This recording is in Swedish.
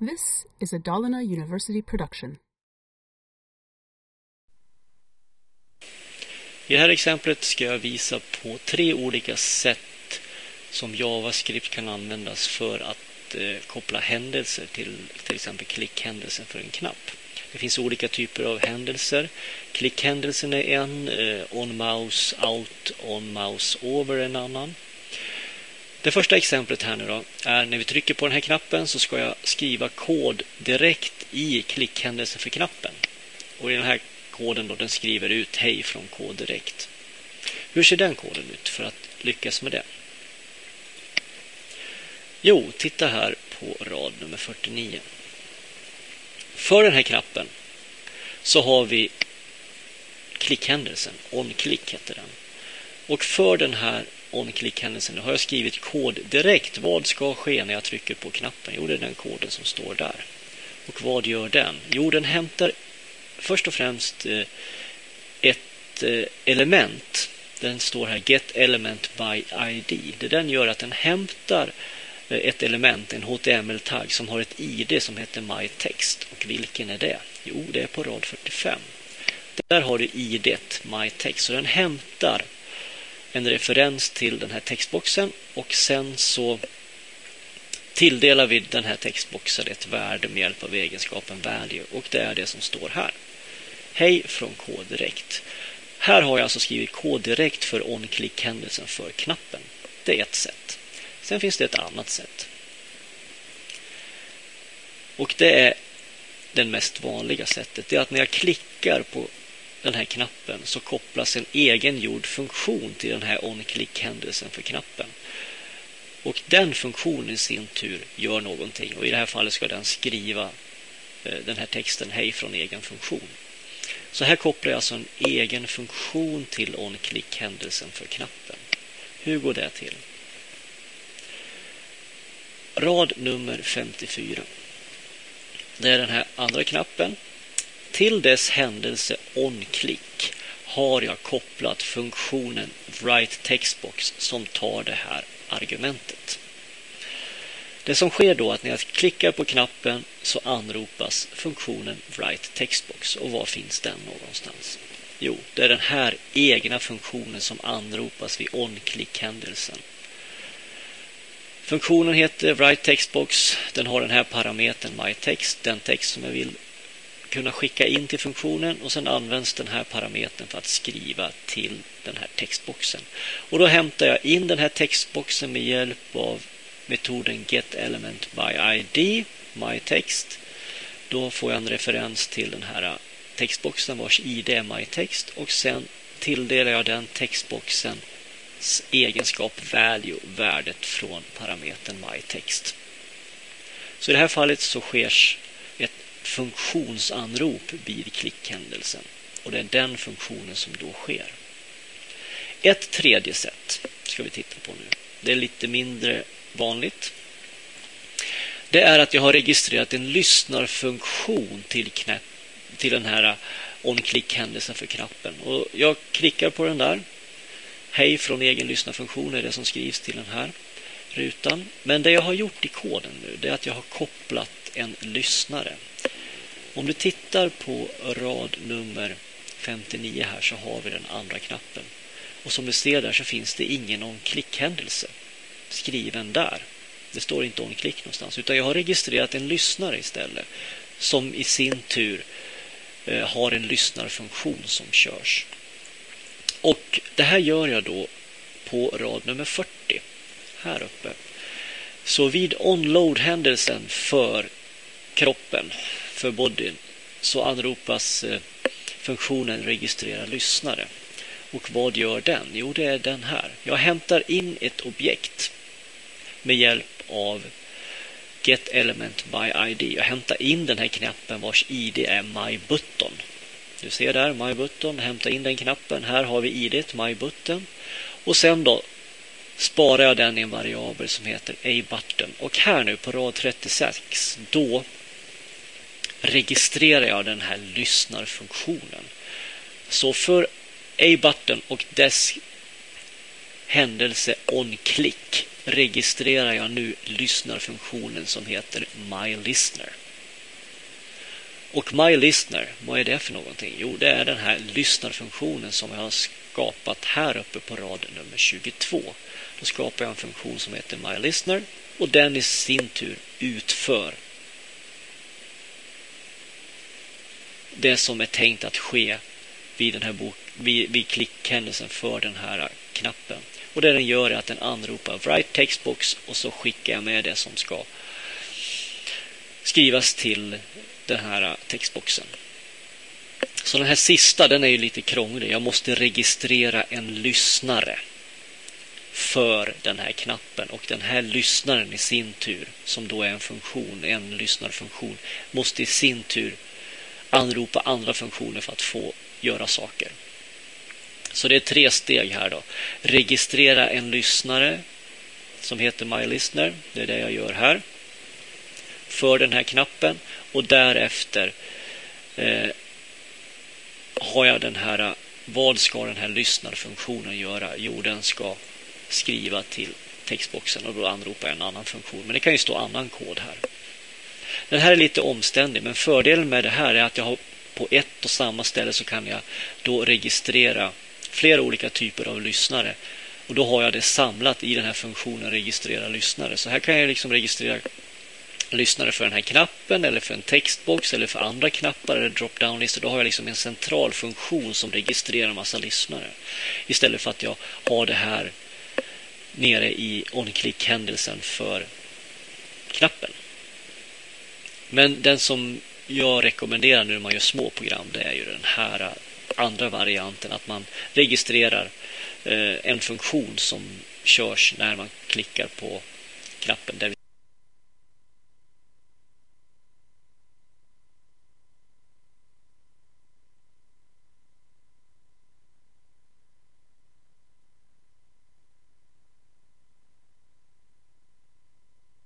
This is a Dalarna University production. I det här exemplet ska jag visa på tre olika sätt som JavaScript kan användas för att eh, koppla händelser till till exempel klickhändelsen för en knapp. Det finns olika typer av händelser. Klickhändelsen är en, eh, on mouse out, on mouse over en annan. Det första exemplet här nu då är när vi trycker på den här knappen så ska jag skriva kod direkt i klickhändelsen för knappen. Och i den här koden då, den skriver ut hej från kod direkt. Hur ser den koden ut för att lyckas med det? Jo, titta här på rad nummer 49. För den här knappen så har vi klickhändelsen, on-click heter den. Och för den här on-click-händelsen har jag skrivit kod direkt. Vad ska ske när jag trycker på knappen? Jo, det är den koden som står där. Och vad gör den? Jo, den hämtar först och främst eh, ett eh, element. Den står här Get Element by ID. Det den gör att den hämtar eh, ett element, en HTML-tagg som har ett ID som heter MyText. Och vilken är det? Jo, det är på rad 45. Där har du ID MyText. Så den hämtar en referens till den här textboxen och sen så tilldelar vi den här textboxen ett värde med hjälp av egenskapen value och det är det som står här. Hej från K-direkt. Här har jag alltså skrivit K-direkt för on-click-händelsen för knappen. Det är ett sätt. Sen finns det ett annat sätt. Och det är det mest vanliga sättet. Det är att när jag klickar på den här knappen så kopplas en egengjord funktion till den här on-click-händelsen för knappen. Och den funktionen i sin tur gör någonting och i det här fallet ska den skriva eh, den här texten hej från egen funktion. Så här kopplar jag alltså en egen funktion till on-click-händelsen för knappen. Hur går det till? Rad nummer 54. Det är den här andra knappen till dess händelse onClick har jag kopplat funktionen Write Textbox som tar det här argumentet. Det som sker då är att när jag klickar på knappen så anropas funktionen Write Textbox Och var finns den någonstans? Jo, det är den här egna funktionen som anropas vid onClick-händelsen. Funktionen heter Write Textbox. Den har den här parametern MyText, den text som jag vill kunna skicka in till funktionen och sen används den här parametern för att skriva till den här textboxen. Och då hämtar jag in den här textboxen med hjälp av metoden getElementById, myText. Då får jag en referens till den här textboxen vars id är myText och sen tilldelar jag den textboxens egenskap value, värdet från parametern myText. Så i det här fallet så sker funktionsanrop blir klickhändelsen. Och det är den funktionen som då sker. Ett tredje sätt ska vi titta på nu. Det är lite mindre vanligt. Det är att jag har registrerat en lyssnarfunktion till, knäpp, till den här eh, on-click-händelsen för knappen. Och jag klickar på den där. Hej från egen lyssnarfunktion är det som skrivs till den här rutan. Men det jag har gjort i koden nu det är att jag har kopplat en lyssnare. Om du tittar på rad nummer 59 här så har vi den andra knappen. Och som du ser där så finns det ingen on-click-händelse skriven där. Det står inte on-click någonstans utan jag har registrerat en lyssnare istället som i sin tur eh, har en lyssnarfunktion som körs. Och det här gör jag då på rad nummer 40 här uppe. Så vid onload-händelsen för kroppen för bodyn så anropas eh, funktionen registrera lyssnare. Och vad gör den? Jo, det är den här. Jag hämtar in ett objekt med hjälp av Get Element by ID. Jag hämtar in den här knappen vars ID är MyButton. Du ser där, MyButton. Hämta in den knappen. Här har vi ID, MyButton. Och sen då sparar jag den i en variabel som heter A-button. Och här nu på rad 36, då registrerar jag den här lyssnarfunktionen. Så för A-button och dess händelse on-click registrerar jag nu lyssnarfunktionen som heter My Listener. Och My Listener, vad är det för någonting? Jo, det är den här lyssnarfunktionen som jag har skapat här uppe på rad nummer 22. Då skapar jag en funktion som heter My Listener och den i sin tur utför det som är tänkt att ske vid, den här bok, vid, vid klickhändelsen för den här knappen. Och det den gör är att den anropar Write Textbox och så skickar jag med det som ska skrivas till den här textboxen. Så den här sista den är ju lite krånglig. Jag måste registrera en lyssnare för den här knappen och den här lyssnaren i sin tur som då är en funktion, en lyssnarfunktion måste i sin tur anropa andra funktioner för att få göra saker. Så det är tre steg här då. Registrera en lyssnare som heter MyListener. Det är det jag gör här. För den här knappen och därefter eh, har jag den här vad ska den här lyssnarfunktionen göra? Jo, den ska skriva till textboxen och då anropa en annan funktion. Men det kan ju stå annan kod här. Den här är lite omständig, men fördelen med det här är att jag har på ett och samma ställe så kan jag då registrera flera olika typer av lyssnare. Och då har jag det samlat i den här funktionen registrera lyssnare. Så här kan jag liksom registrera lyssnare för den här knappen eller för en textbox eller för andra knappar eller drop-down-listor. Då har jag liksom en central funktion som registrerar en massa lyssnare. Istället för att jag har det här nere i on-click-händelsen för knappen. Men den som jag rekommenderar nu när man gör små program det är ju den här andra varianten att man registrerar eh, en funktion som körs när man klickar på knappen.